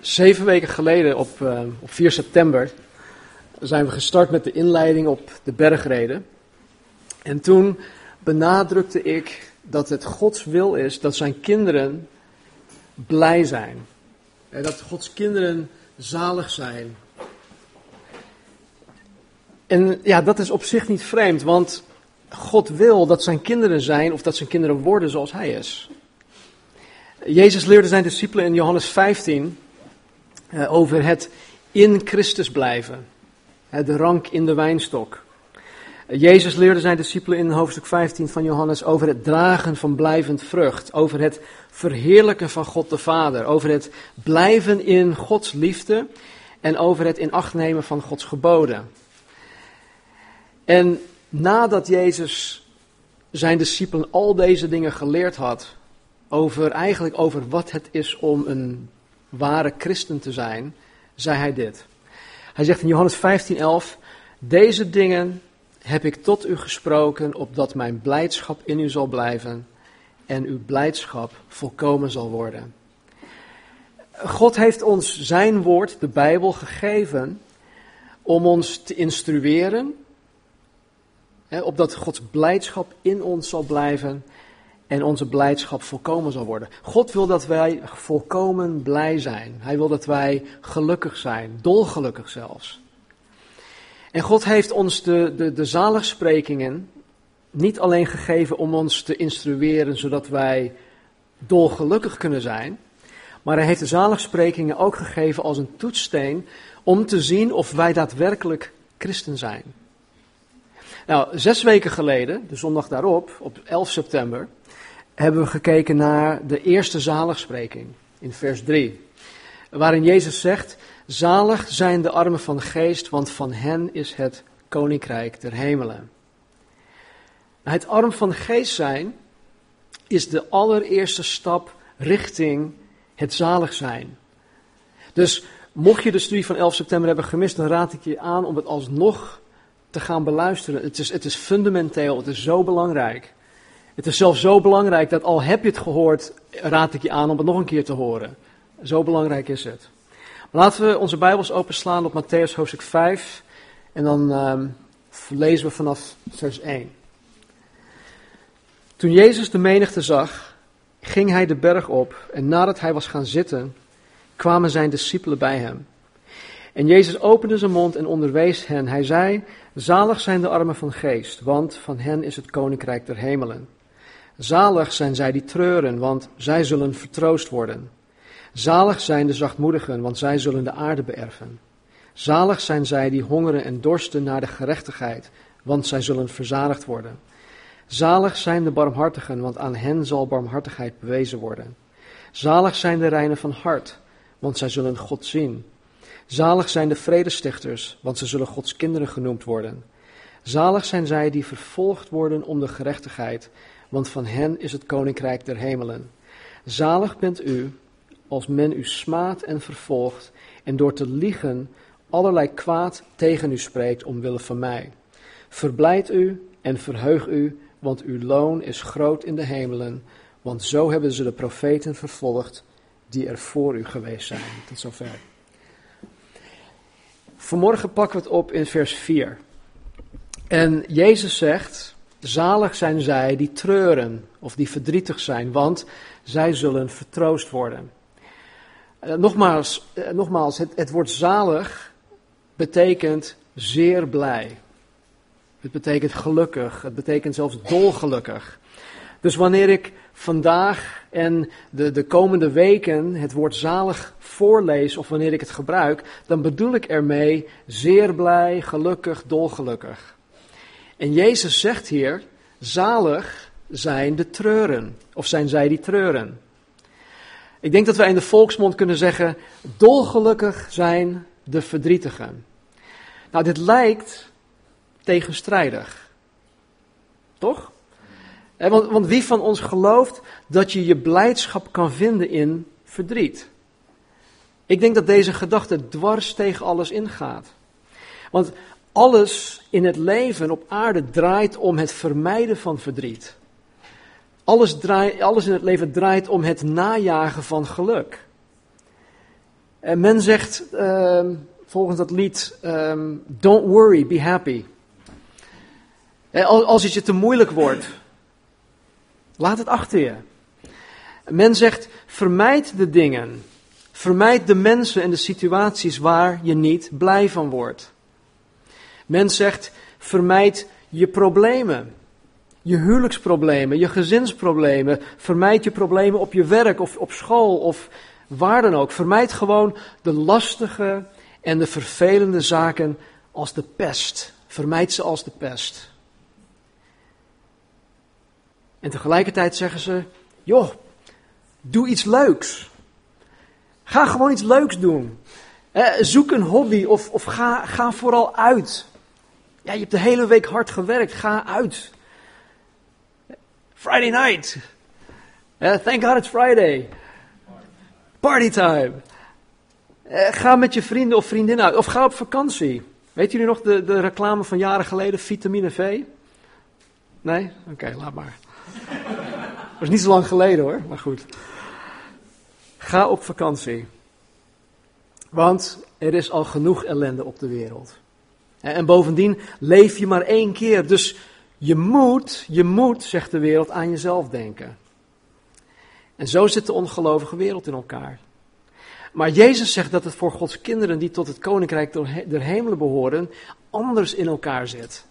Zeven weken geleden, op, uh, op 4 september, zijn we gestart met de inleiding op de bergreden. En toen benadrukte ik dat het Gods wil is dat zijn kinderen blij zijn. En dat Gods kinderen zalig zijn. En ja, dat is op zich niet vreemd, want God wil dat zijn kinderen zijn of dat zijn kinderen worden zoals hij is. Jezus leerde zijn discipelen in Johannes 15 uh, over het in Christus blijven. De rank in de wijnstok. Jezus leerde zijn discipelen in hoofdstuk 15 van Johannes over het dragen van blijvend vrucht. Over het verheerlijken van God de Vader. Over het blijven in Gods liefde. En over het in acht nemen van Gods geboden. En nadat Jezus zijn discipelen al deze dingen geleerd had, over eigenlijk over wat het is om een ware christen te zijn, zei hij dit. Hij zegt in Johannes 15:11: Deze dingen heb ik tot u gesproken, opdat mijn blijdschap in u zal blijven en uw blijdschap volkomen zal worden. God heeft ons zijn woord, de Bijbel, gegeven om ons te instrueren, hè, opdat Gods blijdschap in ons zal blijven en onze blijdschap volkomen zal worden. God wil dat wij volkomen blij zijn. Hij wil dat wij gelukkig zijn, dolgelukkig zelfs. En God heeft ons de, de, de zaligsprekingen niet alleen gegeven om ons te instrueren zodat wij dolgelukkig kunnen zijn, maar hij heeft de zaligsprekingen ook gegeven als een toetssteen om te zien of wij daadwerkelijk christen zijn. Nou, zes weken geleden, de zondag daarop, op 11 september, hebben we gekeken naar de eerste zaligspreking in vers 3. Waarin Jezus zegt, zalig zijn de armen van geest, want van hen is het koninkrijk der hemelen. Het arm van geest zijn is de allereerste stap richting het zalig zijn. Dus mocht je de studie van 11 september hebben gemist, dan raad ik je aan om het alsnog te gaan beluisteren. Het is, het is fundamenteel, het is zo belangrijk. Het is zelfs zo belangrijk dat al heb je het gehoord, raad ik je aan om het nog een keer te horen. Zo belangrijk is het. Laten we onze Bijbels openslaan op Matthäus hoofdstuk 5 en dan um, lezen we vanaf vers 1. Toen Jezus de menigte zag, ging hij de berg op en nadat hij was gaan zitten, kwamen zijn discipelen bij hem. En Jezus opende zijn mond en onderwees hen. Hij zei, zalig zijn de armen van geest, want van hen is het koninkrijk der hemelen. Zalig zijn zij die treuren, want zij zullen vertroost worden. Zalig zijn de zachtmoedigen, want zij zullen de aarde beërven. Zalig zijn zij die hongeren en dorsten naar de gerechtigheid, want zij zullen verzadigd worden. Zalig zijn de barmhartigen, want aan hen zal barmhartigheid bewezen worden. Zalig zijn de reinen van hart, want zij zullen God zien. Zalig zijn de vredestichters, want ze zullen Gods kinderen genoemd worden. Zalig zijn zij die vervolgd worden om de gerechtigheid, want van hen is het koninkrijk der hemelen. Zalig bent u als men u smaadt en vervolgt en door te liegen allerlei kwaad tegen u spreekt omwille van mij. Verblijd u en verheug u, want uw loon is groot in de hemelen, want zo hebben ze de profeten vervolgd die er voor u geweest zijn. Tot zover. Vanmorgen pakken we het op in vers 4. En Jezus zegt, Zalig zijn zij die treuren of die verdrietig zijn, want zij zullen vertroost worden. Uh, nogmaals, uh, nogmaals het, het woord zalig betekent zeer blij. Het betekent gelukkig, het betekent zelfs dolgelukkig. Dus wanneer ik vandaag en de, de komende weken het woord zalig voorlees of wanneer ik het gebruik, dan bedoel ik ermee zeer blij, gelukkig, dolgelukkig. En Jezus zegt hier, zalig zijn de treuren, of zijn zij die treuren. Ik denk dat wij in de volksmond kunnen zeggen, dolgelukkig zijn de verdrietigen. Nou, dit lijkt tegenstrijdig. Toch? Want, want wie van ons gelooft dat je je blijdschap kan vinden in verdriet? Ik denk dat deze gedachte dwars tegen alles ingaat. Want alles in het leven op aarde draait om het vermijden van verdriet. Alles, alles in het leven draait om het najagen van geluk. En men zegt ehm, volgens dat lied: ehm, Don't worry, be happy. als het je te moeilijk wordt, laat het achter je. Men zegt: vermijd de dingen. Vermijd de mensen en de situaties waar je niet blij van wordt. Men zegt: vermijd je problemen. Je huwelijksproblemen, je gezinsproblemen. Vermijd je problemen op je werk of op school of waar dan ook. Vermijd gewoon de lastige en de vervelende zaken als de pest. Vermijd ze als de pest. En tegelijkertijd zeggen ze: joh, doe iets leuks. Ga gewoon iets leuks doen. Eh, zoek een hobby of, of ga, ga vooral uit. Ja, je hebt de hele week hard gewerkt. Ga uit. Friday night. Thank God it's Friday. Party time. Uh, ga met je vrienden of vriendinnen uit. Of ga op vakantie. Weet jullie nog de, de reclame van jaren geleden, vitamine V? Nee? Oké, laat maar. Dat is niet zo lang geleden hoor, maar goed. Ga op vakantie. Want er is al genoeg ellende op de wereld. En bovendien leef je maar één keer. Dus je moet, je moet, zegt de wereld, aan jezelf denken. En zo zit de ongelovige wereld in elkaar. Maar Jezus zegt dat het voor Gods kinderen die tot het koninkrijk der hemelen behoren, anders in elkaar zit.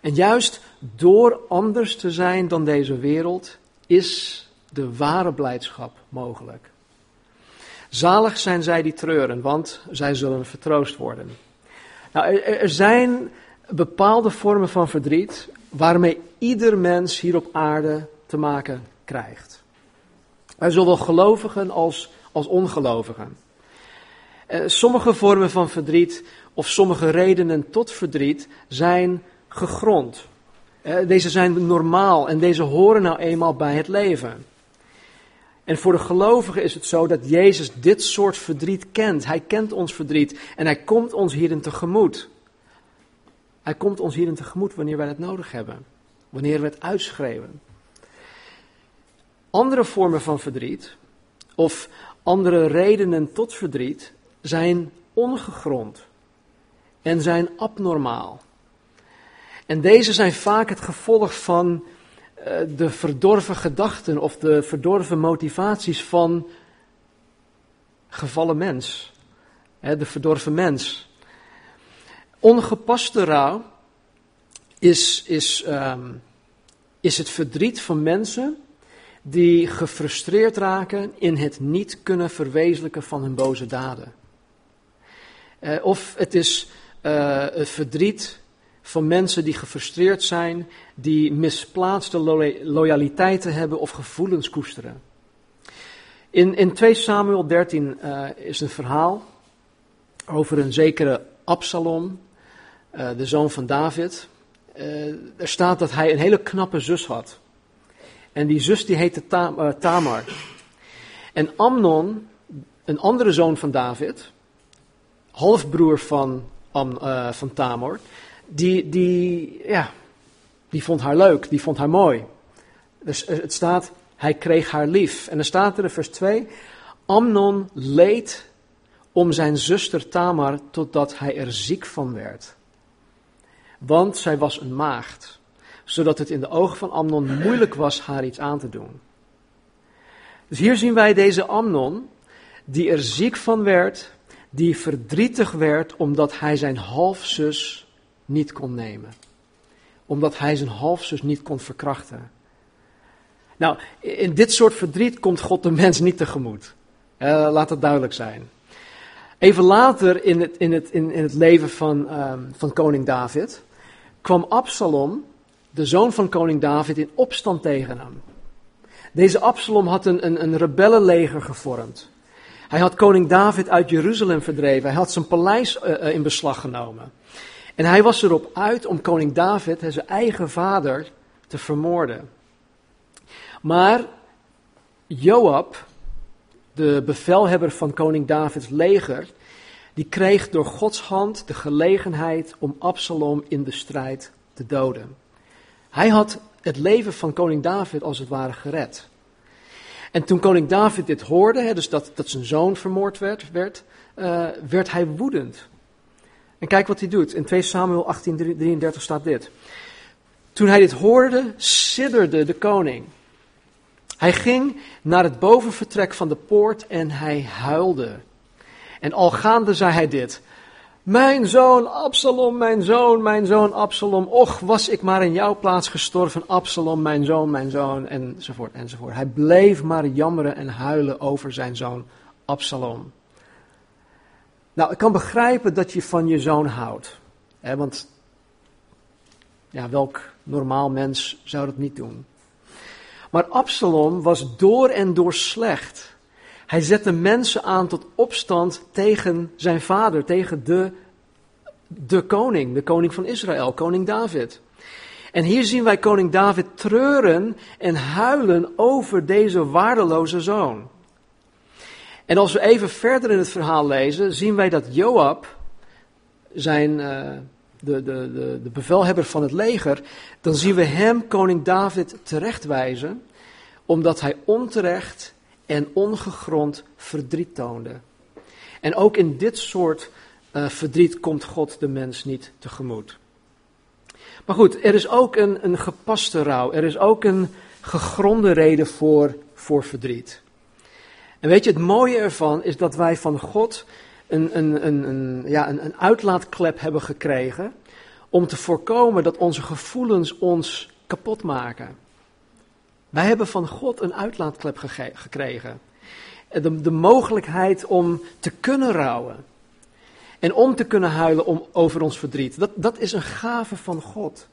En juist door anders te zijn dan deze wereld, is de ware blijdschap mogelijk. Zalig zijn zij die treuren, want zij zullen vertroost worden. Nou, er, zijn bepaalde vormen van verdriet waarmee ieder mens hier op aarde te maken krijgt. Zowel gelovigen als, als ongelovigen. Eh, sommige vormen van verdriet of sommige redenen tot verdriet zijn gegrond. Eh, deze zijn normaal en deze horen nou eenmaal bij het leven. En voor de gelovigen is het zo dat Jezus dit soort verdriet kent. Hij kent ons verdriet en hij komt ons hierin tegemoet. Hij komt ons hierin tegemoet wanneer wij het nodig hebben. Wanneer we het uitschreeuwen. Andere vormen van verdriet of andere redenen tot verdriet zijn ongegrond en zijn abnormaal. En deze zijn vaak het gevolg van de verdorven gedachten of de verdorven motivaties van gevallen mens. De verdorven mens. Ongepaste rouw is, is, um, is het verdriet van mensen die gefrustreerd raken in het niet kunnen verwezenlijken van hun boze daden. Uh, of het is uh, het verdriet van mensen die gefrustreerd zijn, die misplaatste loyaliteiten hebben of gevoelens koesteren. In, in 2 Samuel 13 uh, is een verhaal over een zekere Absalom, uh, de zoon van David. Uh, er staat dat hij een hele knappe zus had. En die zus die heette Tam, Tamar. En Amnon, een andere zoon van David, halfbroer van, Am, van Tamar, die, die, ja, die vond haar leuk, die vond haar mooi. Dus het staat, hij kreeg haar lief. En dan staat er in vers 2, Amnon leed om zijn zuster Tamar totdat hij er ziek van werd. Want zij was een maagd, zodat het in de ogen van Amnon moeilijk was haar iets aan te doen. Dus hier zien wij deze Amnon, die er ziek van werd, die verdrietig werd omdat hij zijn halfzus niet kon nemen. Omdat hij zijn halfzus niet kon verkrachten. Nou, in dit soort verdriet komt God de mens niet tegemoet. Uh, laat dat duidelijk zijn. Even later in het, in het, in, in het leven van, um, van koning David kwam Absalom, de zoon van koning David, in opstand tegen hem. Deze Absalom had een, een, een rebellenleger gevormd. Hij had koning David uit Jeruzalem verdreven. Hij had zijn paleis uh, in beslag genomen. En hij was erop uit om koning David, zijn eigen vader, te vermoorden. Maar Joab, de bevelhebber van koning Davids leger, die kreeg door Gods hand de gelegenheid om Absalom in de strijd te doden. Hij had het leven van koning David als het ware gered. En toen koning David dit hoorde, dus dat, dat zijn zoon vermoord werd, werd, werd hij woedend. En kijk wat hij doet. In 2 Samuel 18:33 staat dit. Toen hij dit hoorde, sidderde de koning. Hij ging naar het bovenvertrek van de poort en hij huilde. En al gaande zei hij dit: Mijn zoon Absalom, mijn zoon, mijn zoon Absalom. Och, was ik maar in jouw plaats gestorven, Absalom, mijn zoon, mijn zoon, enzovoort, enzovoort. Hij bleef maar jammeren en huilen over zijn zoon Absalom. Nou, ik kan begrijpen dat je van je zoon houdt. Hè, want ja, welk normaal mens zou dat niet doen? Maar Absalom was door en door slecht. Hij zette mensen aan tot opstand tegen zijn vader, tegen de, de koning, de koning van Israël, koning David. En hier zien wij koning David treuren en huilen over deze waardeloze zoon. En als we even verder in het verhaal lezen, zien wij dat Joab, zijn, uh, de, de, de, de bevelhebber van het leger, dan zien we hem, koning David, terechtwijzen, omdat hij onterecht en ongegrond verdriet toonde. En ook in dit soort uh, verdriet komt God de mens niet tegemoet. Maar goed, er is ook een, een gepaste rouw. Er is ook een gegronde reden voor, voor verdriet. En weet je, het mooie ervan is dat wij van God een, een, een, een, ja, een, een uitlaatklep hebben gekregen om te voorkomen dat onze gevoelens ons kapot maken. Wij hebben van God een uitlaatklep gekregen. De, de mogelijkheid om te kunnen rouwen. En om te kunnen huilen om, over ons verdriet. Dat, dat is een gave van God.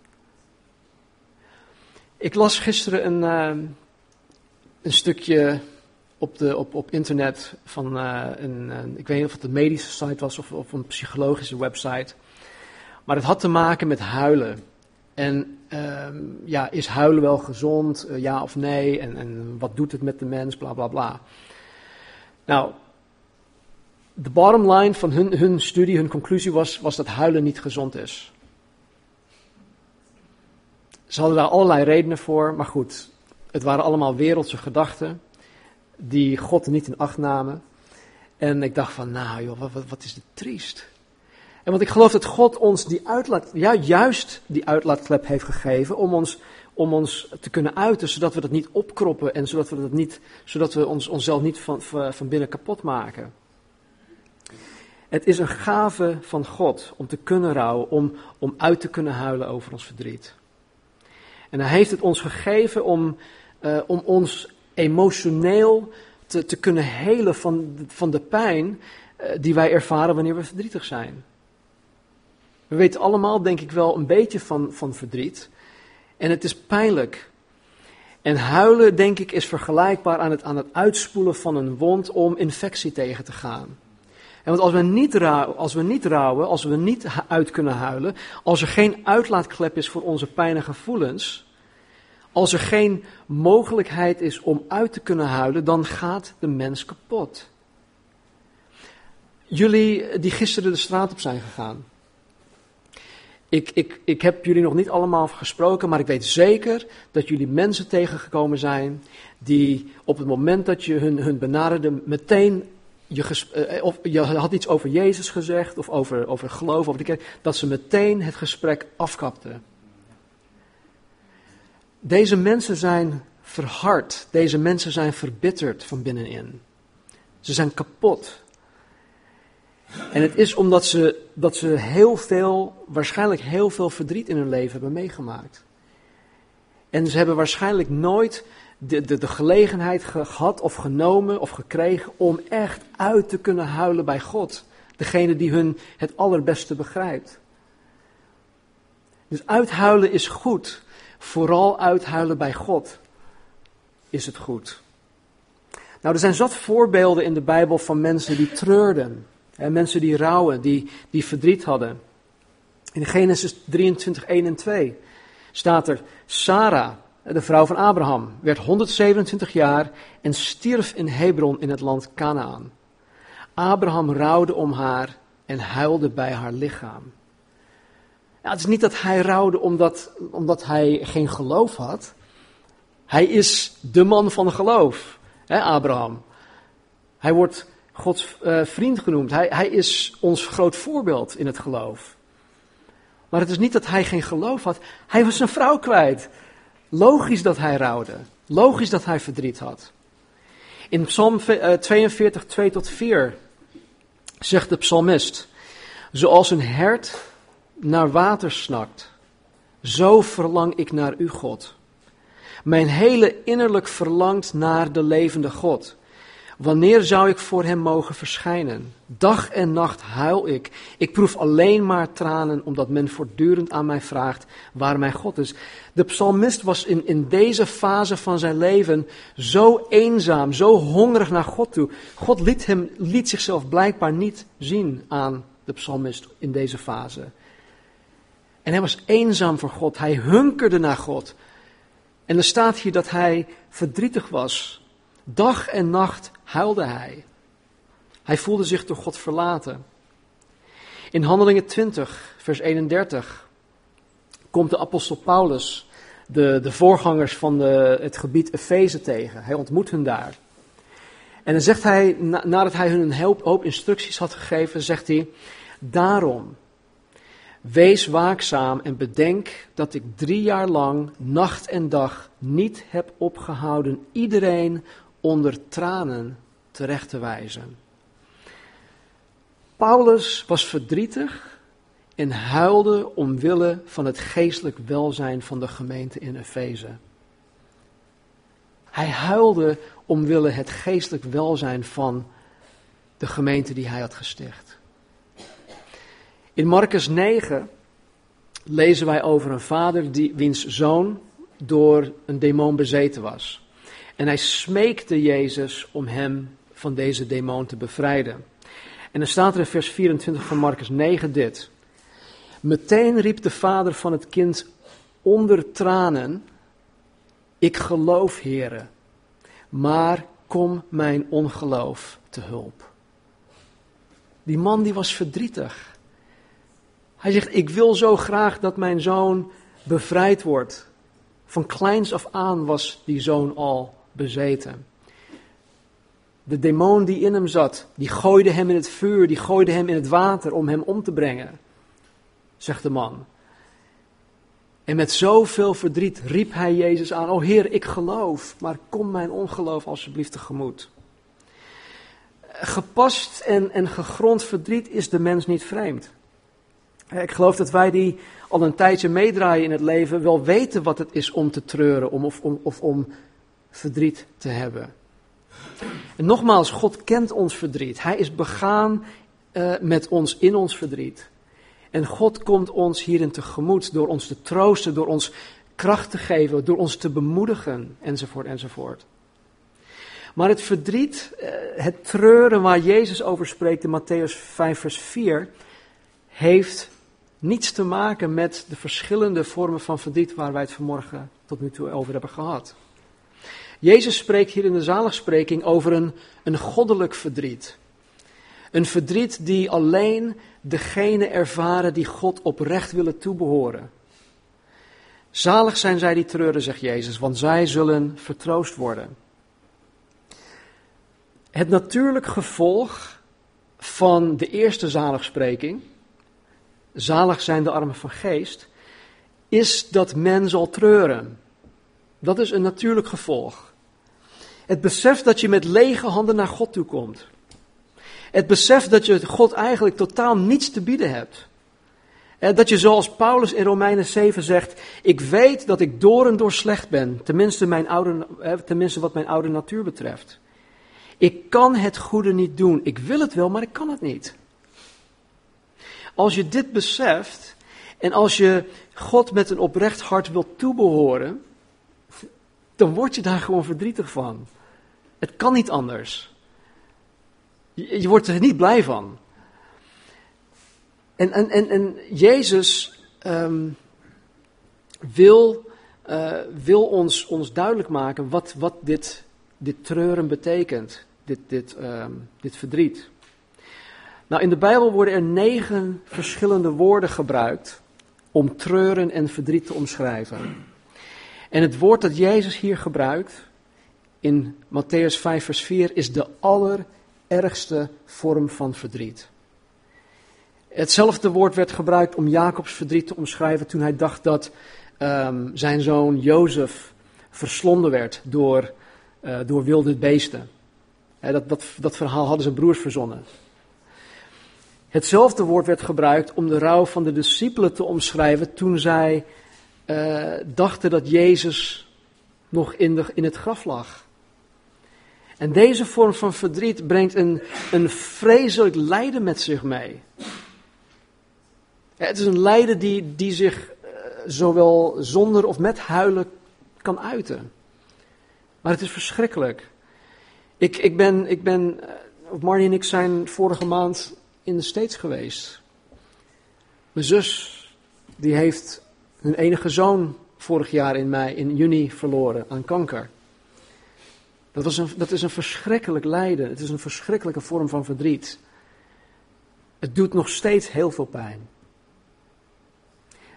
Ik las gisteren een, uh, een stukje op, de, op, op internet van uh, een, ik weet niet of het een medische site was of, of een psychologische website. Maar het had te maken met huilen. En uh, ja, is huilen wel gezond, uh, ja of nee? En, en wat doet het met de mens, bla bla bla. Nou, de bottom line van hun, hun studie, hun conclusie was, was dat huilen niet gezond is. Ze hadden daar allerlei redenen voor, maar goed, het waren allemaal wereldse gedachten die God niet in acht namen. En ik dacht van, nou joh, wat, wat, is dit triest. En want ik geloof dat God ons die uitlaat, ja, juist die uitlaatklep heeft gegeven om ons, om ons te kunnen uiten, zodat we dat niet opkroppen en zodat we, dat niet, zodat we ons, onszelf niet van, van binnen kapot maken. Het is een gave van God om te kunnen rouwen, om, om uit te kunnen huilen over ons verdriet. En hij heeft het ons gegeven om, uh, om ons emotioneel te, te kunnen helen van, van de pijn uh, die wij ervaren wanneer we verdrietig zijn. We weten allemaal, denk ik wel, een beetje van, van verdriet. En het is pijnlijk. En huilen, denk ik, is vergelijkbaar aan het, aan het uitspoelen van een wond om infectie tegen te gaan. En want als we, niet rouwen, als we niet rouwen, als we niet uit kunnen huilen, als er geen uitlaatklep is voor onze pijn en gevoelens, als er geen mogelijkheid is om uit te kunnen huilen, dan gaat de mens kapot. Jullie die gisteren de straat op zijn gegaan. Ik, ik, ik heb jullie nog niet allemaal gesproken, maar ik weet zeker dat jullie mensen tegengekomen zijn die op het moment dat je hun, hun benaderde meteen je, uh, of je had iets over Jezus gezegd of over, over geloof, over de kerk, dat ze meteen het gesprek afkapten. Deze mensen zijn verhard, deze mensen zijn verbitterd van binnenin. Ze zijn kapot. En het is omdat ze, dat ze heel veel, waarschijnlijk heel veel verdriet in hun leven hebben meegemaakt. En ze hebben waarschijnlijk nooit de, de, de gelegenheid gehad of genomen of gekregen om echt uit te kunnen huilen bij God. Degene die hun het allerbeste begrijpt. Dus uithuilen is goed. Vooral uithuilen bij God is het goed. Nou, er zijn zat voorbeelden in de Bijbel van mensen die treurden. Mensen die rouwen, die, die verdriet hadden. In Genesis 23, 1 en 2 staat er: Sarah, de vrouw van Abraham, werd 127 jaar en stierf in Hebron in het land Canaan. Abraham rouwde om haar en huilde bij haar lichaam. Ja, het is niet dat hij rouwde omdat, omdat hij geen geloof had. Hij is de man van geloof. hè, Abraham. Hij wordt Gods uh, vriend genoemd. Hij, hij is ons groot voorbeeld in het geloof. Maar het is niet dat hij geen geloof had. Hij was zijn vrouw kwijt. Logisch dat hij rouwde. Logisch dat hij verdriet had. In Psalm 42, 2 tot 4 zegt de psalmist: Zoals een hert naar water snakt, zo verlang ik naar u, God. Mijn hele innerlijk verlangt naar de levende God. Wanneer zou ik voor hem mogen verschijnen? Dag en nacht huil ik. Ik proef alleen maar tranen, omdat men voortdurend aan mij vraagt waar mijn God is. De psalmist was in, in deze fase van zijn leven zo eenzaam, zo hongerig naar God toe. God liet, hem, liet zichzelf blijkbaar niet zien aan de psalmist in deze fase. En hij was eenzaam voor God. Hij hunkerde naar God. En er staat hier dat hij verdrietig was. Dag en nacht huilde hij. Hij voelde zich door God verlaten. In Handelingen 20, vers 31, komt de apostel Paulus de, de voorgangers van de, het gebied Efeze tegen. Hij ontmoet hen daar. En dan zegt hij, nadat hij hun een hoop, hoop instructies had gegeven, zegt hij, daarom, wees waakzaam en bedenk dat ik drie jaar lang, nacht en dag, niet heb opgehouden iedereen onder tranen terecht te wijzen. Paulus was verdrietig en huilde omwille van het geestelijk welzijn van de gemeente in Efeze. Hij huilde omwille het geestelijk welzijn van de gemeente die hij had gesticht. In Marcus 9 lezen wij over een vader die, wiens zoon door een demon bezeten was. En hij smeekte Jezus om hem van deze demon te bevrijden. En dan staat er in vers 24 van Marcus 9 dit. Meteen riep de vader van het kind onder tranen: Ik geloof, heren, maar kom mijn ongeloof te hulp. Die man die was verdrietig. Hij zegt: Ik wil zo graag dat mijn zoon bevrijd wordt. Van kleins af aan was die zoon al bezeten. De demon die in hem zat, die gooide hem in het vuur, die gooide hem in het water om hem om te brengen, zegt de man. En met zoveel verdriet riep hij Jezus aan: O Heer, ik geloof, maar kom mijn ongeloof alsjeblieft tegemoet. Gepast en, en gegrond verdriet is de mens niet vreemd. Ik geloof dat wij die al een tijdje meedraaien in het leven wel weten wat het is om te treuren om, of, om, of om verdriet te hebben. En nogmaals, God kent ons verdriet. Hij is begaan uh, met ons in ons verdriet. En God komt ons hierin tegemoet door ons te troosten, door ons kracht te geven, door ons te bemoedigen, enzovoort, enzovoort. Maar het verdriet, uh, het treuren waar Jezus over spreekt in Matthäus 5, vers 4, heeft niets te maken met de verschillende vormen van verdriet waar wij het vanmorgen tot nu toe over hebben gehad. Jezus spreekt hier in de zaligspreking over een, een goddelijk verdriet. Een verdriet die alleen degene ervaren die God oprecht willen toebehoren. Zalig zijn zij die treuren, zegt Jezus, want zij zullen vertroost worden. Het natuurlijk gevolg van de eerste zaligspreking, zalig zijn de armen van geest, is dat men zal treuren. Dat is een natuurlijk gevolg. Het besef dat je met lege handen naar God toe komt. Het besef dat je God eigenlijk totaal niets te bieden hebt. En dat je zoals Paulus in Romeinen 7 zegt, ik weet dat ik door en door slecht ben, tenminste, mijn oude, tenminste wat mijn oude natuur betreft. Ik kan het goede niet doen. Ik wil het wel, maar ik kan het niet. Als je dit beseft en als je God met een oprecht hart wilt toebehoren, dan word je daar gewoon verdrietig van. Het kan niet anders. Je, wordt er niet blij van. En, en, en, en Jezus um, wil, uh, wil ons, ons duidelijk maken wat, wat dit, dit treuren betekent, dit, dit, um, dit verdriet. Nou, in de Bijbel worden er negen verschillende woorden gebruikt om treuren en verdriet te omschrijven. En het woord dat Jezus hier gebruikt in Matthäus 5, vers 4 is de allerergste vorm van verdriet. Hetzelfde woord werd gebruikt om Jacobs verdriet te omschrijven toen hij dacht dat um, zijn zoon Jozef verslonden werd door, uh, door wilde beesten. dat, dat, dat verhaal hadden zijn broers verzonnen. Hetzelfde woord werd gebruikt om de rouw van de discipelen te omschrijven toen zij uh, dachten dat Jezus nog in, in het graf lag. En deze vorm van verdriet brengt een, een vreselijk lijden met zich mee. Het is een lijden die, die zich uh, zowel zonder of met huilen kan uiten. Maar het is verschrikkelijk. Ik, ik ben, ik ben uh, Marnie en ik zijn vorige maand in de States geweest. Mijn zus, die heeft hun enige zoon vorig jaar in mei, in juni verloren aan kanker. Dat, was een, dat is een verschrikkelijk lijden. Het is een verschrikkelijke vorm van verdriet. Het doet nog steeds heel veel pijn.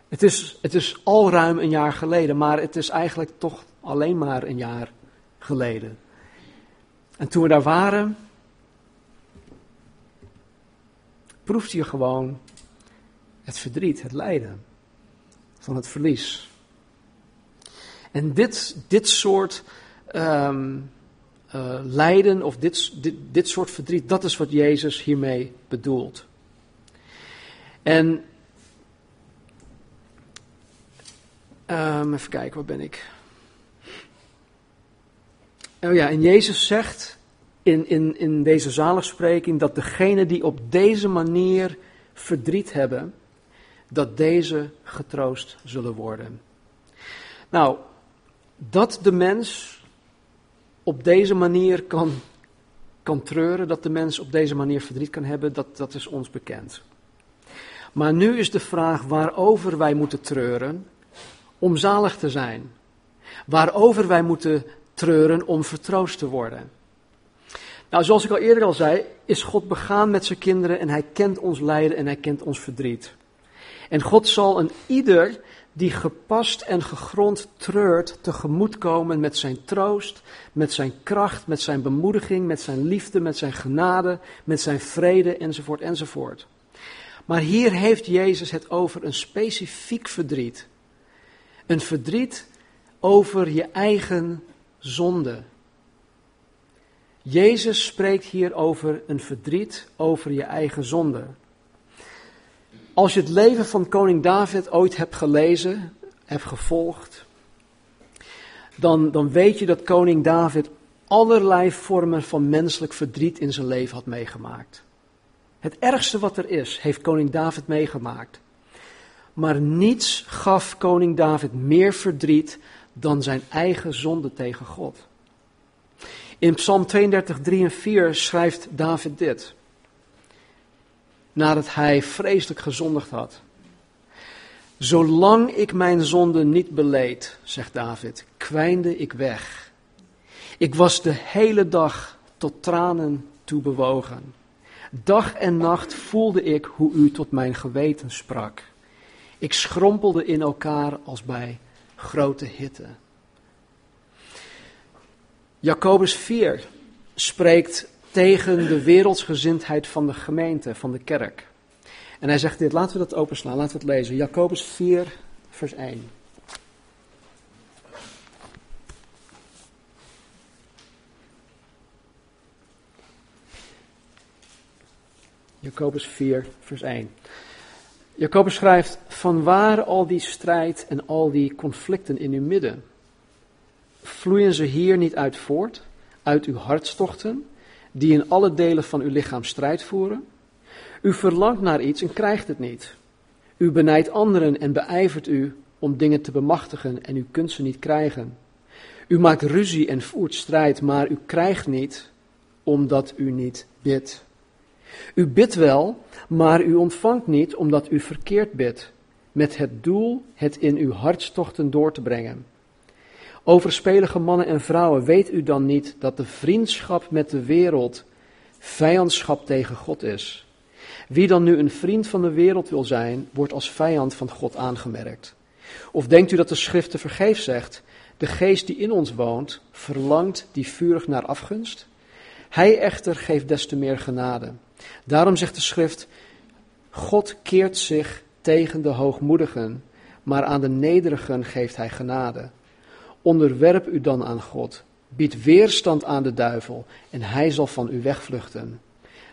Het is, het is al ruim een jaar geleden, maar het is eigenlijk toch alleen maar een jaar geleden. En toen we daar waren, proefde je gewoon het verdriet, het lijden van het verlies. En dit, dit soort um, uh, lijden of dit, dit, dit soort verdriet, dat is wat Jezus hiermee bedoelt. En um, even kijken, waar ben ik? Oh ja, en Jezus zegt in, in, in deze zaligspreking dat degenen die op deze manier verdriet hebben, dat deze getroost zullen worden. Nou, dat de mens op deze manier kan, kan treuren, dat de mens op deze manier verdriet kan hebben, dat, dat is ons bekend. Maar nu is de vraag waarover wij moeten treuren om zalig te zijn. Waarover wij moeten treuren om vertroost te worden. Nou, zoals ik al eerder al zei, is God begaan met zijn kinderen en hij kent ons lijden en hij kent ons verdriet. En God zal een ieder die gepast en gegrond treurt tegemoetkomen met zijn troost, met zijn kracht, met zijn bemoediging, met zijn liefde, met zijn genade, met zijn vrede enzovoort enzovoort. Maar hier heeft Jezus het over een specifiek verdriet. Een verdriet over je eigen zonde. Jezus spreekt hier over een verdriet over je eigen zonde. Als je het leven van koning David ooit hebt gelezen, hebt gevolgd, dan, dan weet je dat koning David allerlei vormen van menselijk verdriet in zijn leven had meegemaakt. Het ergste wat er is, heeft koning David meegemaakt. Maar niets gaf koning David meer verdriet dan zijn eigen zonde tegen God. In Psalm 32, 3 en 4 schrijft David dit nadat hij vreselijk gezondigd had. Zolang ik mijn zonde niet beleed, zegt David, kwijnde ik weg. Ik was de hele dag tot tranen toe bewogen. Dag en nacht voelde ik hoe u tot mijn geweten sprak. Ik schrompelde in elkaar als bij grote hitte. Jacobus 4 spreekt tegen de wereldsgezindheid van de gemeente, van de kerk. En hij zegt dit, laten we dat openslaan, laten we het lezen. Jacobus 4, vers 1. Jacobus 4, vers 1. Jacobus schrijft: Van waar al die strijd en al die conflicten in uw midden? Vloeien ze hier niet uit voort, uit uw hartstochten, die in alle delen van uw lichaam strijd voeren. U verlangt naar iets en krijgt het niet. U benijdt anderen en beijvert u om dingen te bemachtigen en u kunt ze niet krijgen. U maakt ruzie en voert strijd, maar u krijgt niet omdat u niet bidt. U bidt wel, maar u ontvangt niet omdat u verkeerd bidt, met het doel het in uw hartstochten door te brengen. Overspelige mannen en vrouwen, weet u dan niet dat de vriendschap met de wereld vijandschap tegen God is? Wie dan nu een vriend van de wereld wil zijn, wordt als vijand van God aangemerkt. Of denkt u dat de schrift te vergeef zegt, de geest die in ons woont, verlangt die vurig naar afgunst? Hij echter geeft des te meer genade. Daarom zegt de schrift, God keert zich tegen de hoogmoedigen, maar aan de nederigen geeft hij genade. Onderwerp u dan aan God, bied weerstand aan de duivel en hij zal van u wegvluchten.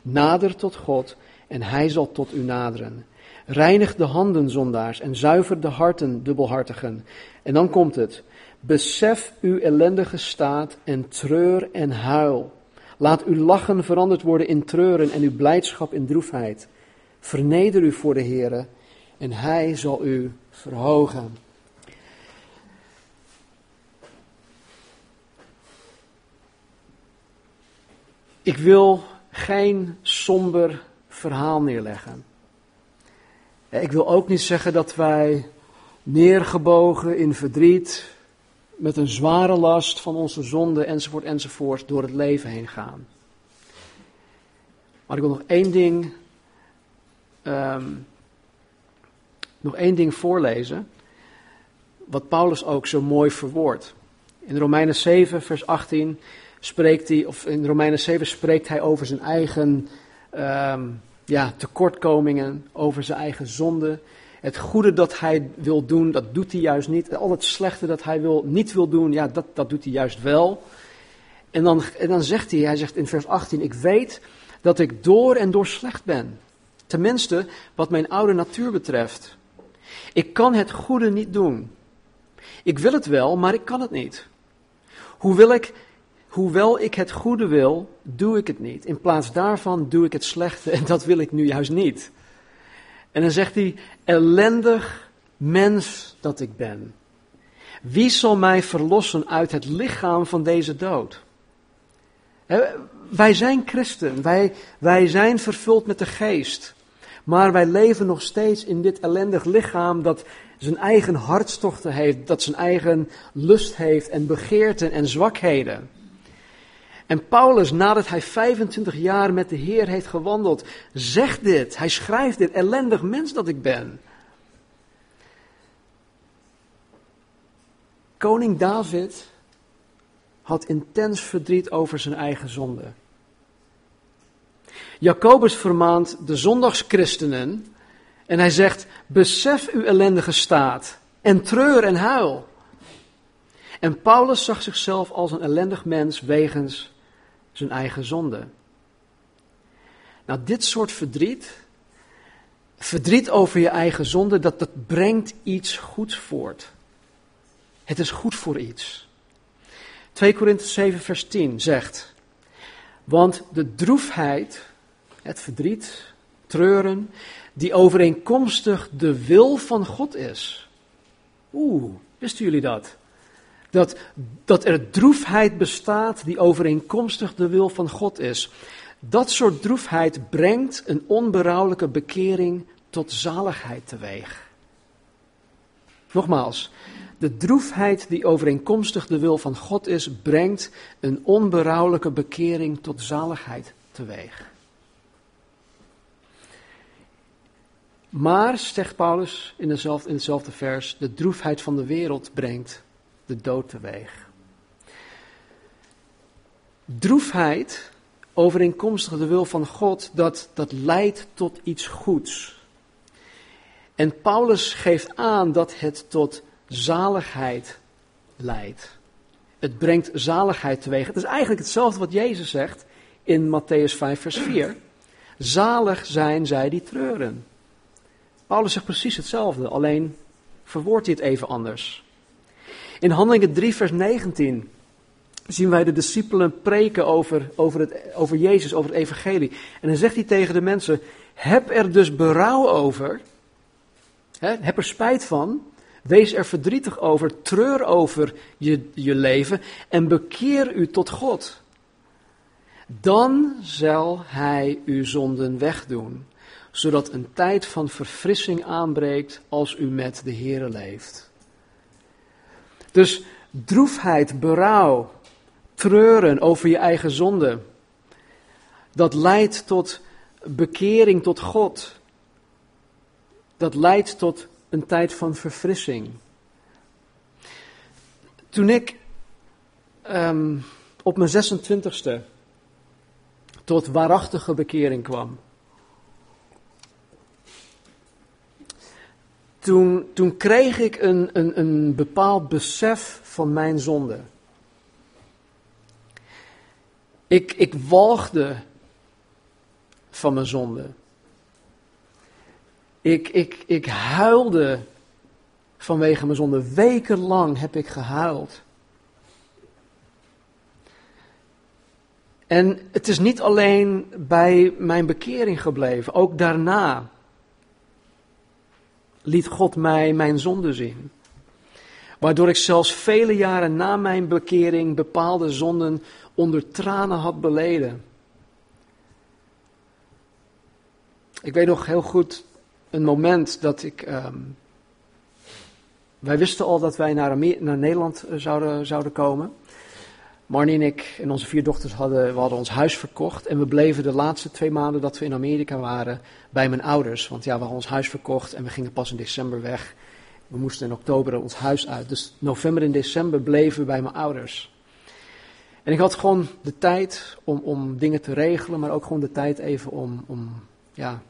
Nader tot God en hij zal tot u naderen. Reinig de handen, zondaars, en zuiver de harten, dubbelhartigen. En dan komt het. Besef uw ellendige staat en treur en huil. Laat uw lachen veranderd worden in treuren en uw blijdschap in droefheid. Verneder u voor de Heere en Hij zal u verhogen. Ik wil geen somber verhaal neerleggen. Ik wil ook niet zeggen dat wij neergebogen in verdriet, met een zware last van onze zonde enzovoort enzovoort door het leven heen gaan. Maar ik wil nog één ding, um, nog één ding voorlezen, wat Paulus ook zo mooi verwoordt. In Romeinen 7, vers 18 spreekt hij, of in Romeinen 7 spreekt hij over zijn eigen um, ja, tekortkomingen, over zijn eigen zonde. Het goede dat hij wil doen, dat doet hij juist niet. Al het slechte dat hij wil, niet wil doen, ja, dat, dat doet hij juist wel. En dan, en dan zegt hij, hij zegt in vers 18, ik weet dat ik door en door slecht ben. Tenminste, wat mijn oude natuur betreft. Ik kan het goede niet doen. Ik wil het wel, maar ik kan het niet. Hoe wil ik hoewel ik het goede wil, doe ik het niet. In plaats daarvan doe ik het slechte en dat wil ik nu juist niet. En dan zegt hij, ellendig mens dat ik ben. Wie zal mij verlossen uit het lichaam van deze dood? Wij zijn christen, wij, wij zijn vervuld met de geest. Maar wij leven nog steeds in dit ellendig lichaam dat zijn eigen hartstochten heeft, dat zijn eigen lust heeft en begeerten en zwakheden. En Paulus, nadat hij 25 jaar met de Heer heeft gewandeld, zegt dit. Hij schrijft dit. Ellendig mens dat ik ben. Koning David had intens verdriet over zijn eigen zonde. Jacobus vermaant de zondagschristenen en hij zegt: Besef uw ellendige staat en treur en huil. En Paulus zag zichzelf als een ellendig mens wegens zijn eigen zonde. Nou, dit soort verdriet, verdriet over je eigen zonde, dat, dat brengt iets goeds voort. Het is goed voor iets. 2 Korinthe 7, vers 10 zegt: Want de droefheid, het verdriet, treuren, die overeenkomstig de wil van God is. Oeh, wisten jullie dat? Dat, dat er droefheid bestaat die overeenkomstig de wil van God is. Dat soort droefheid brengt een onberouwelijke bekering tot zaligheid teweeg. Nogmaals, de droefheid die overeenkomstig de wil van God is, brengt een onberouwelijke bekering tot zaligheid teweeg. Maar, zegt Paulus in, dezelfde, in hetzelfde vers, de droefheid van de wereld brengt de dood teweeg. Droefheid, overeenkomstig de wil van God, dat, dat leidt tot iets goeds. En Paulus geeft aan dat het tot zaligheid leidt. Het brengt zaligheid teweeg. Het is eigenlijk hetzelfde wat Jezus zegt in Matthäus 5, vers 4. Zalig zijn zij die treuren. Paulus zegt precies hetzelfde, alleen verwoordt hij het even anders. In Handelingen 3, vers 19 zien wij de discipelen preken over, over, het, over Jezus, over het evangelie. En dan zegt hij tegen de mensen, heb er dus berouw over, hè, heb er spijt van, wees er verdrietig over, treur over je, je leven en bekeer u tot God. Dan zal hij uw zonden wegdoen, zodat een tijd van verfrissing aanbreekt als u met de Here leeft. Dus droefheid, berouw, treuren over je eigen zonde, dat leidt tot bekering tot God. Dat leidt tot een tijd van verfrissing. Toen ik ehm, op mijn 26e tot waarachtige bekering kwam. Toen, toen kreeg ik een, een, een bepaald besef van mijn zonde. Ik, ik walgde van mijn zonde. Ik, ik, ik huilde vanwege mijn zonde. Wekenlang heb ik gehuild. En het is niet alleen bij mijn bekering gebleven, ook daarna liet God mij mijn zonde zien. Waardoor ik zelfs vele jaren na mijn bekering bepaalde zonden onder tranen had beleden. Ik weet nog heel goed een moment dat ik. Ehm, wij wisten al dat wij naar, naar Nederland eh, zouden, zouden komen. Marnie en ik en onze vier dochters hadden, we hadden ons huis verkocht. En we bleven de laatste twee maanden dat we in Amerika waren bij mijn ouders. Want ja, we hadden ons huis verkocht en we gingen pas in december weg. We moesten in oktober ons huis uit. Dus november en december bleven we bij mijn ouders. En ik had gewoon de tijd om, om dingen te regelen, maar ook gewoon de tijd even om, om ja,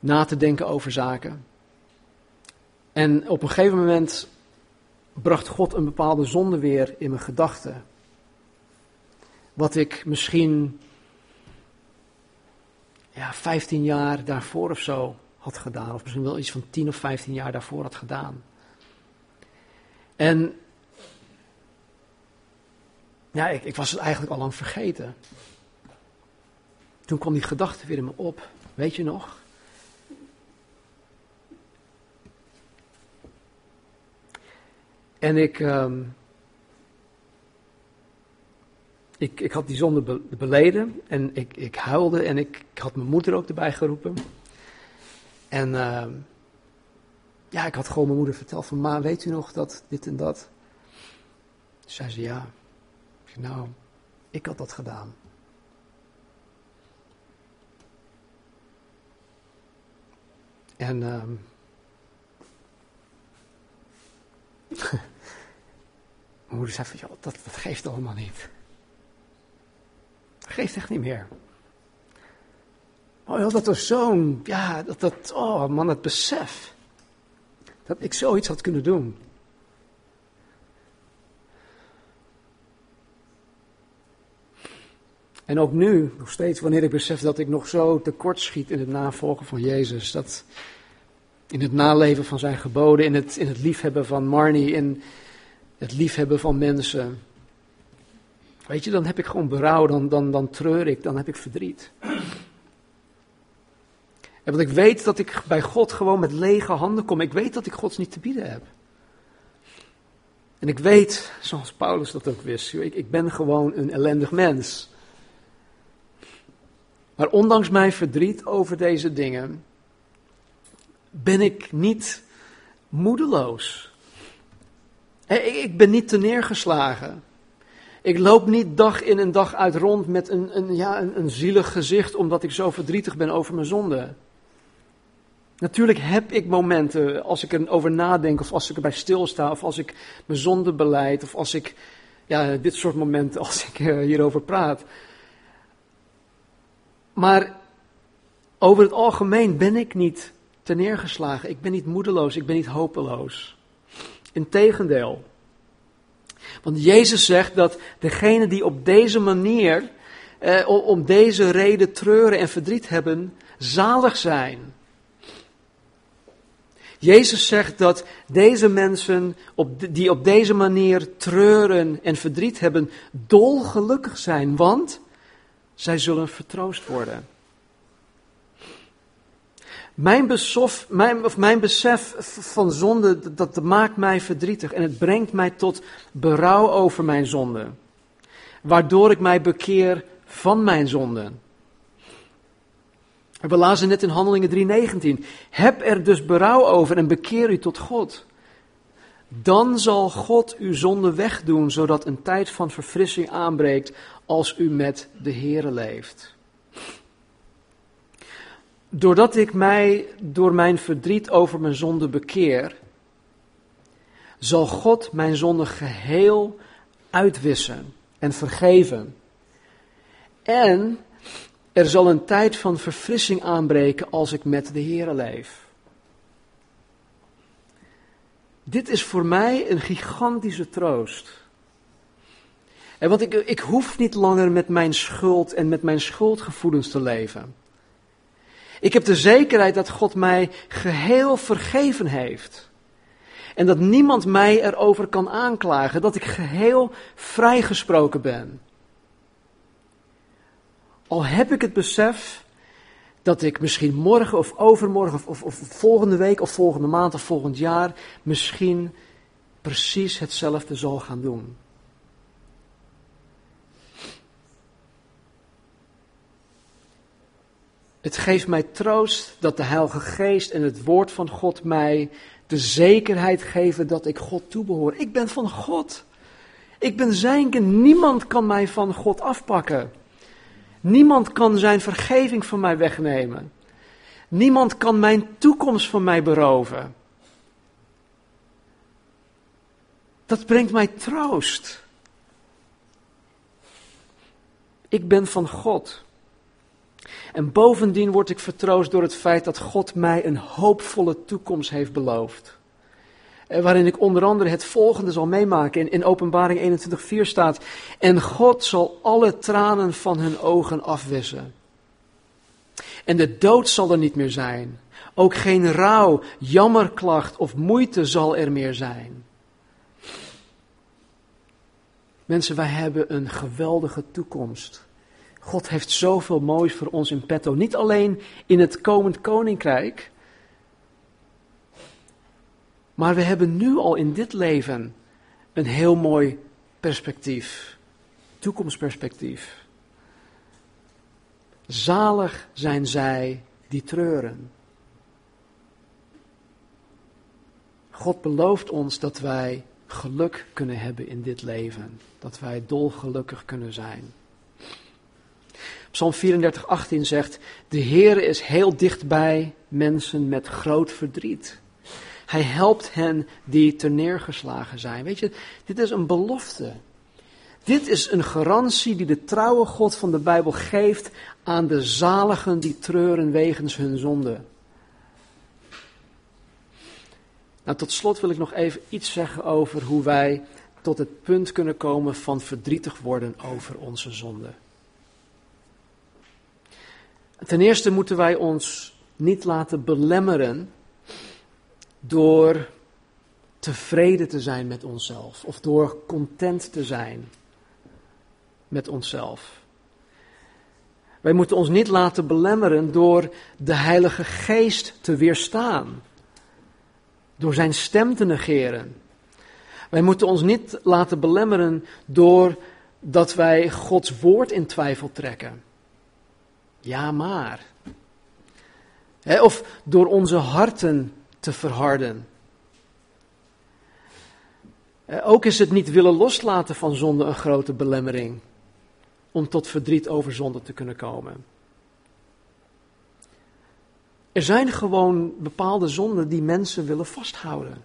na te denken over zaken. En op een gegeven moment bracht God een bepaalde zonde weer in mijn gedachten. Wat ik misschien ja, 15 jaar daarvoor of zo had gedaan. Of misschien wel iets van 10 of 15 jaar daarvoor had gedaan. En ja, ik, ik was het eigenlijk al lang vergeten. Toen kwam die gedachte weer in me op. Weet je nog? En ik, um, ik, ik had die zonde beleden en ik, ik huilde en ik, had mijn moeder ook erbij geroepen. En uh, ja, ik had gewoon mijn moeder verteld van, ma, weet u nog dat dit en dat? Toen zei ze, ja. Ik zei, nou, ik had dat gedaan. En um, Mijn moeder zei van, dat, dat geeft allemaal niet. Dat geeft echt niet meer. Oh, dat was zo'n, ja, dat, dat, oh man, het besef. Dat ik zoiets had kunnen doen. En ook nu, nog steeds, wanneer ik besef dat ik nog zo tekortschiet in het navolgen van Jezus. Dat in het naleven van zijn geboden, in het, in het liefhebben van Marnie, in het liefhebben van mensen. Weet je, dan heb ik gewoon berouw, dan, dan, dan treur ik, dan heb ik verdriet. En want ik weet dat ik bij God gewoon met lege handen kom. Ik weet dat ik Gods niet te bieden heb. En ik weet, zoals Paulus dat ook wist, ik, ik ben gewoon een ellendig mens. Maar ondanks mijn verdriet over deze dingen, ben ik niet moedeloos. Ik ben niet te neergeslagen. Ik loop niet dag in en dag uit rond met een, een, ja, een, een zielig gezicht omdat ik zo verdrietig ben over mijn zonde. Natuurlijk heb ik momenten als ik erover nadenk of als ik erbij stilsta of als ik mijn zonde beleid of als ik, ja, dit soort momenten als ik eh, hierover praat. Maar over het algemeen ben ik niet neergeslagen. Ik ben niet moedeloos, ik ben niet hopeloos. Integendeel. Want Jezus zegt dat degenen die op deze manier, eh, om deze reden treuren en verdriet hebben, zalig zijn. Jezus zegt dat deze mensen op die op deze manier treuren en verdriet hebben, dolgelukkig zijn, want zij zullen vertroost worden. Mijn, mijn, of mijn besef van zonde, dat, dat maakt mij verdrietig en het brengt mij tot berouw over mijn zonde. Waardoor ik mij bekeer van mijn zonde. We lazen net in Handelingen 3:19. Heb er dus berouw over en bekeer u tot God. Dan zal God uw zonde wegdoen, zodat een tijd van verfrissing aanbreekt als u met de Here leeft. Doordat ik mij door mijn verdriet over mijn zonde bekeer, zal God mijn zonde geheel uitwissen en vergeven. En er zal een tijd van verfrissing aanbreken als ik met de Heer leef. Dit is voor mij een gigantische troost. En want ik, ik hoef niet langer met mijn schuld en met mijn schuldgevoelens te leven. Ik heb de zekerheid dat God mij geheel vergeven heeft. En dat niemand mij erover kan aanklagen, dat ik geheel vrijgesproken ben. Al heb ik het besef dat ik misschien morgen of overmorgen of, of, volgende week of volgende maand of volgend jaar misschien precies hetzelfde zal gaan doen. Het geeft mij troost dat de Heilige Geest en het Woord van God mij de zekerheid geven dat ik God toebehoor. Ik ben van God. Ik ben zijn kind. Niemand kan mij van God afpakken. Niemand kan zijn vergeving van mij wegnemen. Niemand kan mijn toekomst van mij beroven. Dat brengt mij troost. Ik ben van God. En bovendien word ik vertroost door het feit dat God mij een hoopvolle toekomst heeft beloofd. Eh, waarin ik onder andere het volgende zal meemaken. In, in Openbaring 21:4 staat: En God zal alle tranen van hun ogen afwissen. En de dood zal er niet meer zijn. Ook geen rouw, jammerklacht of moeite zal er meer zijn. Mensen, wij hebben een geweldige toekomst. God heeft zoveel moois voor ons in petto. Niet alleen in het komend koninkrijk, maar we hebben nu al in dit leven een heel mooi perspectief, toekomstperspectief. Zalig zijn zij die treuren. God belooft ons dat wij geluk kunnen hebben in dit leven, dat wij dolgelukkig kunnen zijn. Psalm 34, 18 zegt: De Heer is heel dichtbij mensen met groot verdriet. Hij helpt hen die neergeslagen zijn. Weet je, dit is een belofte. Dit is een garantie die de trouwe God van de Bijbel geeft aan de zaligen die treuren wegens hun zonde. Nou, tot slot wil ik nog even iets zeggen over hoe wij tot het punt kunnen komen van verdrietig worden over onze zonde. Ten eerste moeten wij ons niet laten belemmeren door tevreden te zijn met onszelf of door content te zijn met onszelf. Wij moeten ons niet laten belemmeren door de Heilige Geest te weerstaan, door Zijn stem te negeren. Wij moeten ons niet laten belemmeren door dat wij Gods woord in twijfel trekken. Ja, maar. of door onze harten te verharden. Ook is het niet willen loslaten van zonde een grote belemmering om tot verdriet over zonde te kunnen komen. Er zijn gewoon bepaalde zonden die mensen willen vasthouden.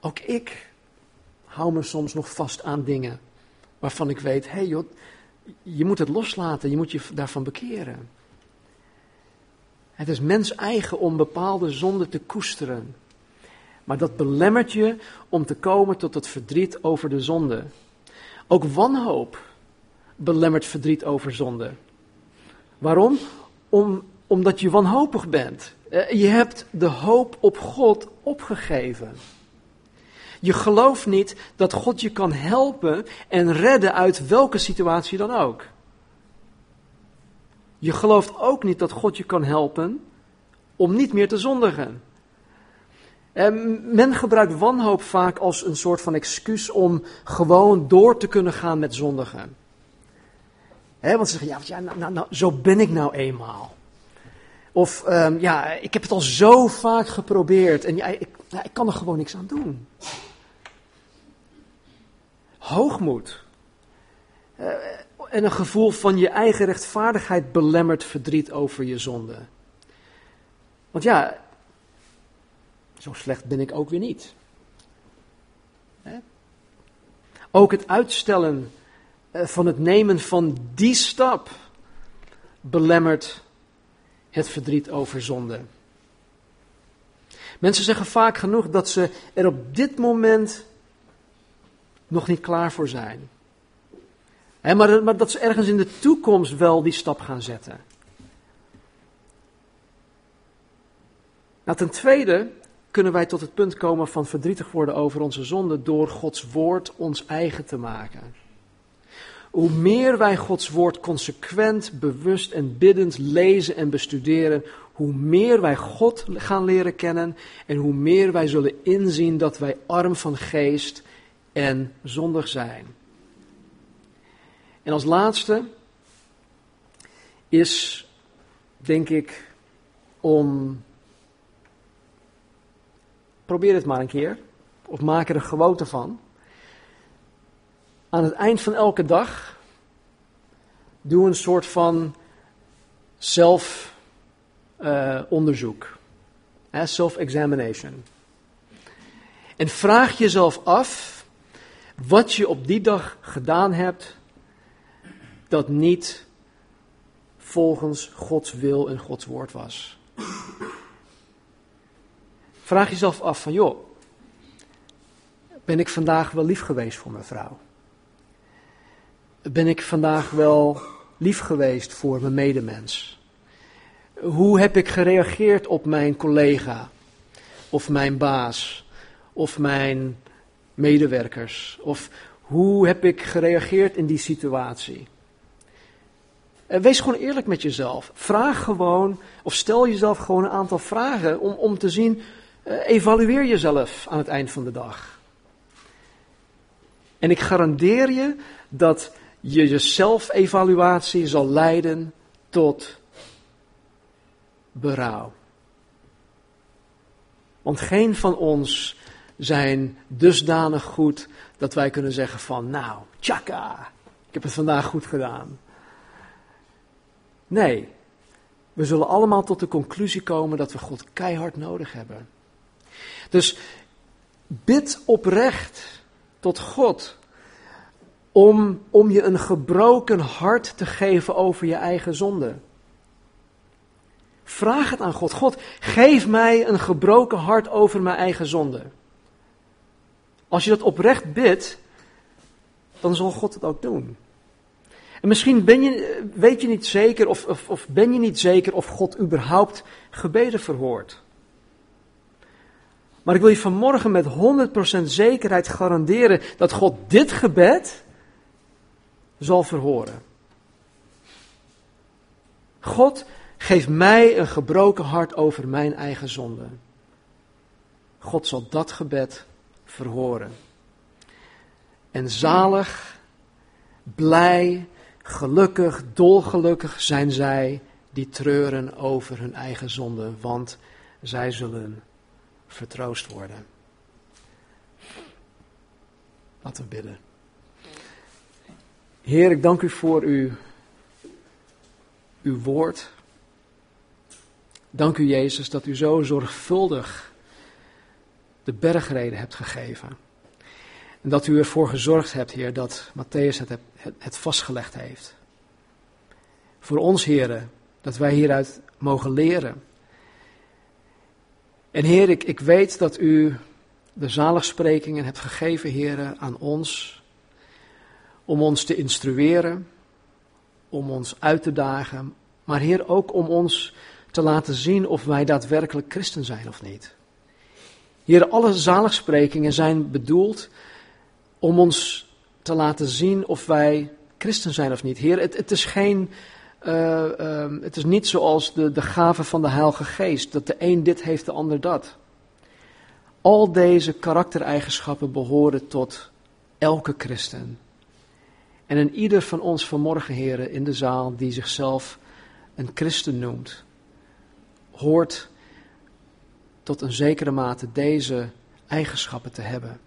Ook ik hou me soms nog vast aan dingen waarvan ik weet, hé hey joh, je moet het loslaten, je moet je daarvan bekeren. Het is mens eigen om bepaalde zonden te koesteren. Maar dat belemmert je om te komen tot het verdriet over de zonde. Ook wanhoop belemmert verdriet over zonde. Waarom? Om, omdat je wanhopig bent. Eh, je hebt de hoop op God opgegeven. Je gelooft niet dat God je kan helpen en redden uit welke situatie dan ook. Je gelooft ook niet dat God je kan helpen om niet meer te zondigen. En men gebruikt wanhoop vaak als een soort van excuus om gewoon door te kunnen gaan met zondigen. want ze zeggen, ja, nou, nou, nou, zo ben ik nou eenmaal. Of, um, ja, ik heb het al zo vaak geprobeerd en ja, ik, ik kan er gewoon niks aan doen. Hoogmoed. Uh, en een gevoel van je eigen rechtvaardigheid belemmert verdriet over je zonde. Want ja, zo slecht ben ik ook weer niet. Ook het uitstellen eh, van het nemen van die stap belemmert het verdriet over zonde. Mensen zeggen vaak genoeg dat ze er op dit moment nog niet klaar voor zijn. maar, maar dat ze ergens in de toekomst wel die stap gaan zetten. Nou, ten tweede kunnen wij tot het punt komen van verdrietig worden over onze zonde door Gods woord ons eigen te maken. Hoe meer wij Gods woord consequent, bewust en biddend lezen en bestuderen, hoe meer wij God gaan leren kennen en hoe meer wij zullen inzien dat wij arm van geest en zondig zijn. En als laatste is, denk ik, om. Probeer het maar een keer, of maak er een gewoonte van. Aan het eind van elke dag doe een soort van zelfonderzoek. Uh, Self-examination. En vraag jezelf af wat je op die dag gedaan hebt, dat niet volgens Gods wil en Gods woord was. Vraag jezelf af van, joh, ben ik vandaag wel lief geweest voor mijn vrouw? Ben ik vandaag wel lief geweest voor mijn medemens? Hoe heb ik gereageerd op mijn collega of mijn baas of mijn medewerkers? Of hoe heb ik gereageerd in die situatie? Eh, wees gewoon eerlijk met jezelf. Vraag gewoon, of stel jezelf gewoon een aantal vragen om, om te zien, uh, evalueer jezelf aan het eind van de dag. En ik garandeer je dat je jezelf-evaluatie zal leiden tot berouw. Want geen van ons zijn dusdanig goed dat wij kunnen zeggen van, nou, tjaka, ik heb het vandaag goed gedaan. Nee, we zullen allemaal tot de conclusie komen dat we God keihard nodig hebben. Dus bid oprecht tot God om, om je een gebroken hart te geven over je eigen zonde. Vraag het aan God. God, geef mij een gebroken hart over mijn eigen zonde. Als je dat oprecht bidt, dan zal God het ook doen. En misschien ben je, weet je niet zeker of, of, of ben je niet zeker of God überhaupt gebeden verhoort. Maar ik wil je vanmorgen met 100% zekerheid garanderen dat God dit gebed zal verhoren. God, geef mij een gebroken hart over mijn eigen zonde. God zal dat gebed verhoren. En zalig, blij, gelukkig, dolgelukkig zijn zij die treuren over hun eigen zonde, want zij zullen vertroost worden. Laten we bidden. Heer, ik dank u voor uw, uw woord. Dank u, Jezus, dat u zo zorgvuldig de bergreden hebt gegeven. En dat u ervoor gezorgd hebt, Heer, dat Matthäus het, het, vastgelegd heeft. Voor ons, Heer, dat wij hieruit mogen leren. En Heer, ik, ik weet dat u de zaligsprekingen hebt gegeven, Heer, aan ons. Om ons te instrueren, om ons uit te dagen. Maar Heer, ook om ons te laten zien of wij daadwerkelijk christen zijn of niet. Heer, alle zaligsprekingen zijn bedoeld om ons te laten zien of wij christen zijn of niet. Heer, het, het is geen. Uh, uh, het is niet zoals de, de gave van de Heilige Geest, dat de een dit heeft, de ander dat. Al deze karaktereigenschappen behoren tot elke christen. En in ieder van ons vanmorgen, heren, in de zaal, die zichzelf een christen noemt, hoort tot een zekere mate deze eigenschappen te hebben.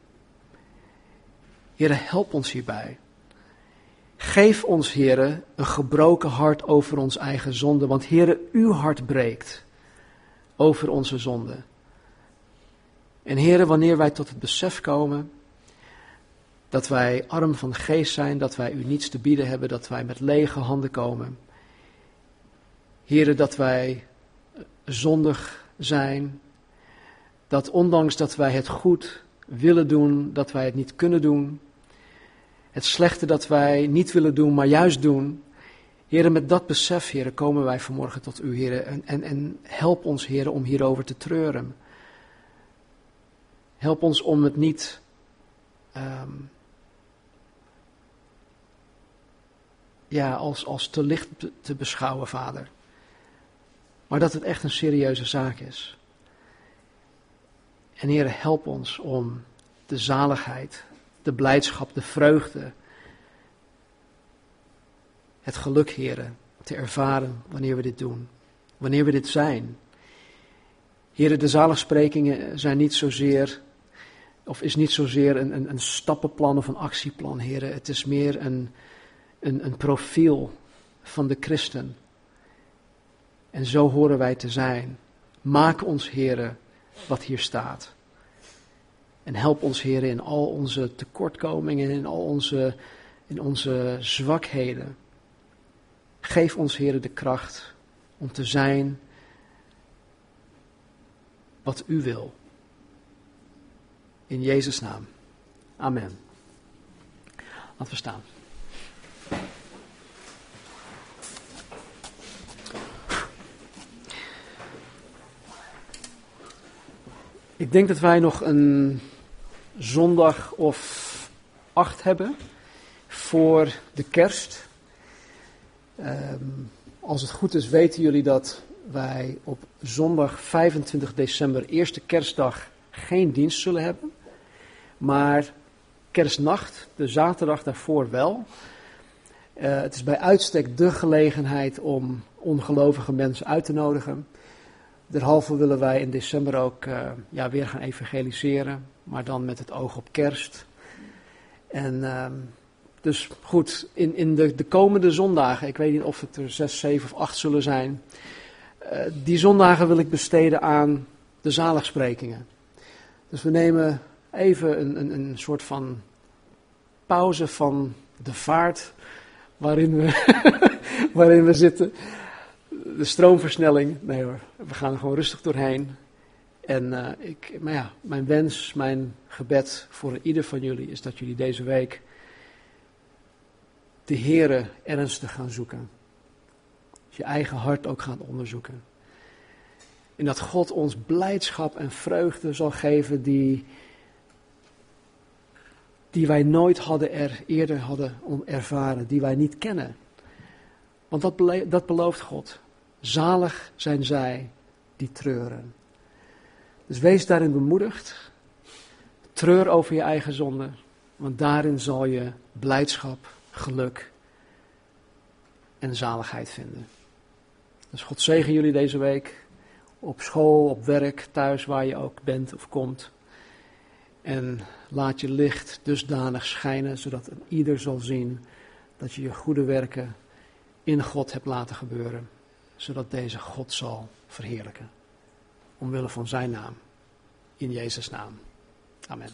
Heere, help ons hierbij. Geef ons, Heere, een gebroken hart over ons eigen zonde, want Heere, uw hart breekt over onze zonde. En heren, wanneer wij tot het besef komen dat wij arm van geest zijn, dat wij u niets te bieden hebben, dat wij met lege handen komen. Heren, dat wij zondig zijn, dat ondanks dat wij het goed willen doen, dat wij het niet kunnen doen. Het slechte dat wij niet willen doen, maar juist doen. Heren, met dat besef, heren, komen wij vanmorgen tot u, heren. En, en, en help ons, heren, om hierover te treuren. Help ons om het niet um, ja, als, als te licht te beschouwen, vader. Maar dat het echt een serieuze zaak is. En Heer, help ons om de zaligheid, de blijdschap, de vreugde, het geluk, Heer, te ervaren wanneer we dit doen. Wanneer we dit zijn. Heren, de zaligsprekingen zijn niet zozeer, of is niet zozeer een, een, een stappenplan of een actieplan, heren. Het is meer een, een, een profiel van de christen. En zo horen wij te zijn. Maak ons, heren, wat hier staat. En help ons, heren, in al onze tekortkomingen, in al onze, in onze zwakheden. Geef ons, heren, de kracht om te zijn wat u wil. In Jezus' naam. Amen. Laten we staan. Ik denk dat wij nog een zondag of acht hebben voor de kerst. Um, als het goed is, weten jullie dat wij op zondag 25 december, eerste kerstdag, geen dienst zullen hebben. Maar kerstnacht, de zaterdag daarvoor wel. Uh, het is bij uitstek de gelegenheid om ongelovige mensen uit te nodigen. Derhalve willen wij in december ook uh, ja, weer gaan evangeliseren, maar dan met het oog op kerst. En uh, dus goed, in, in de, de komende zondagen, ik weet niet of het er zes, zeven of acht zullen zijn, uh, die zondagen wil ik besteden aan de zaligsprekingen. Dus we nemen even een, een, een soort van pauze van de vaart waarin we, waarin we zitten de stroomversnelling. Nee hoor, we gaan er gewoon rustig doorheen. En uh, ik, maar ja, mijn wens, mijn gebed voor ieder van jullie is dat jullie deze week de Here ernstig gaan zoeken. Je eigen hart ook gaan onderzoeken. En dat God ons blijdschap en vreugde zal geven die, die wij nooit hadden er eerder hadden ervaren, die wij niet kennen. Want dat, dat belooft God. Zalig zijn zij die treuren. Dus wees daarin bemoedigd. Treur over je eigen zonde, want daarin zal je blijdschap, geluk en zaligheid vinden. Dus God zegen jullie deze week op school, op werk, thuis, waar je ook bent of komt. En laat je licht dusdanig schijnen, zodat ieder zal zien dat je je goede werken in God hebt laten gebeuren zodat deze God zal verheerlijken. Omwille van zijn naam. In Jezus' naam. Amen.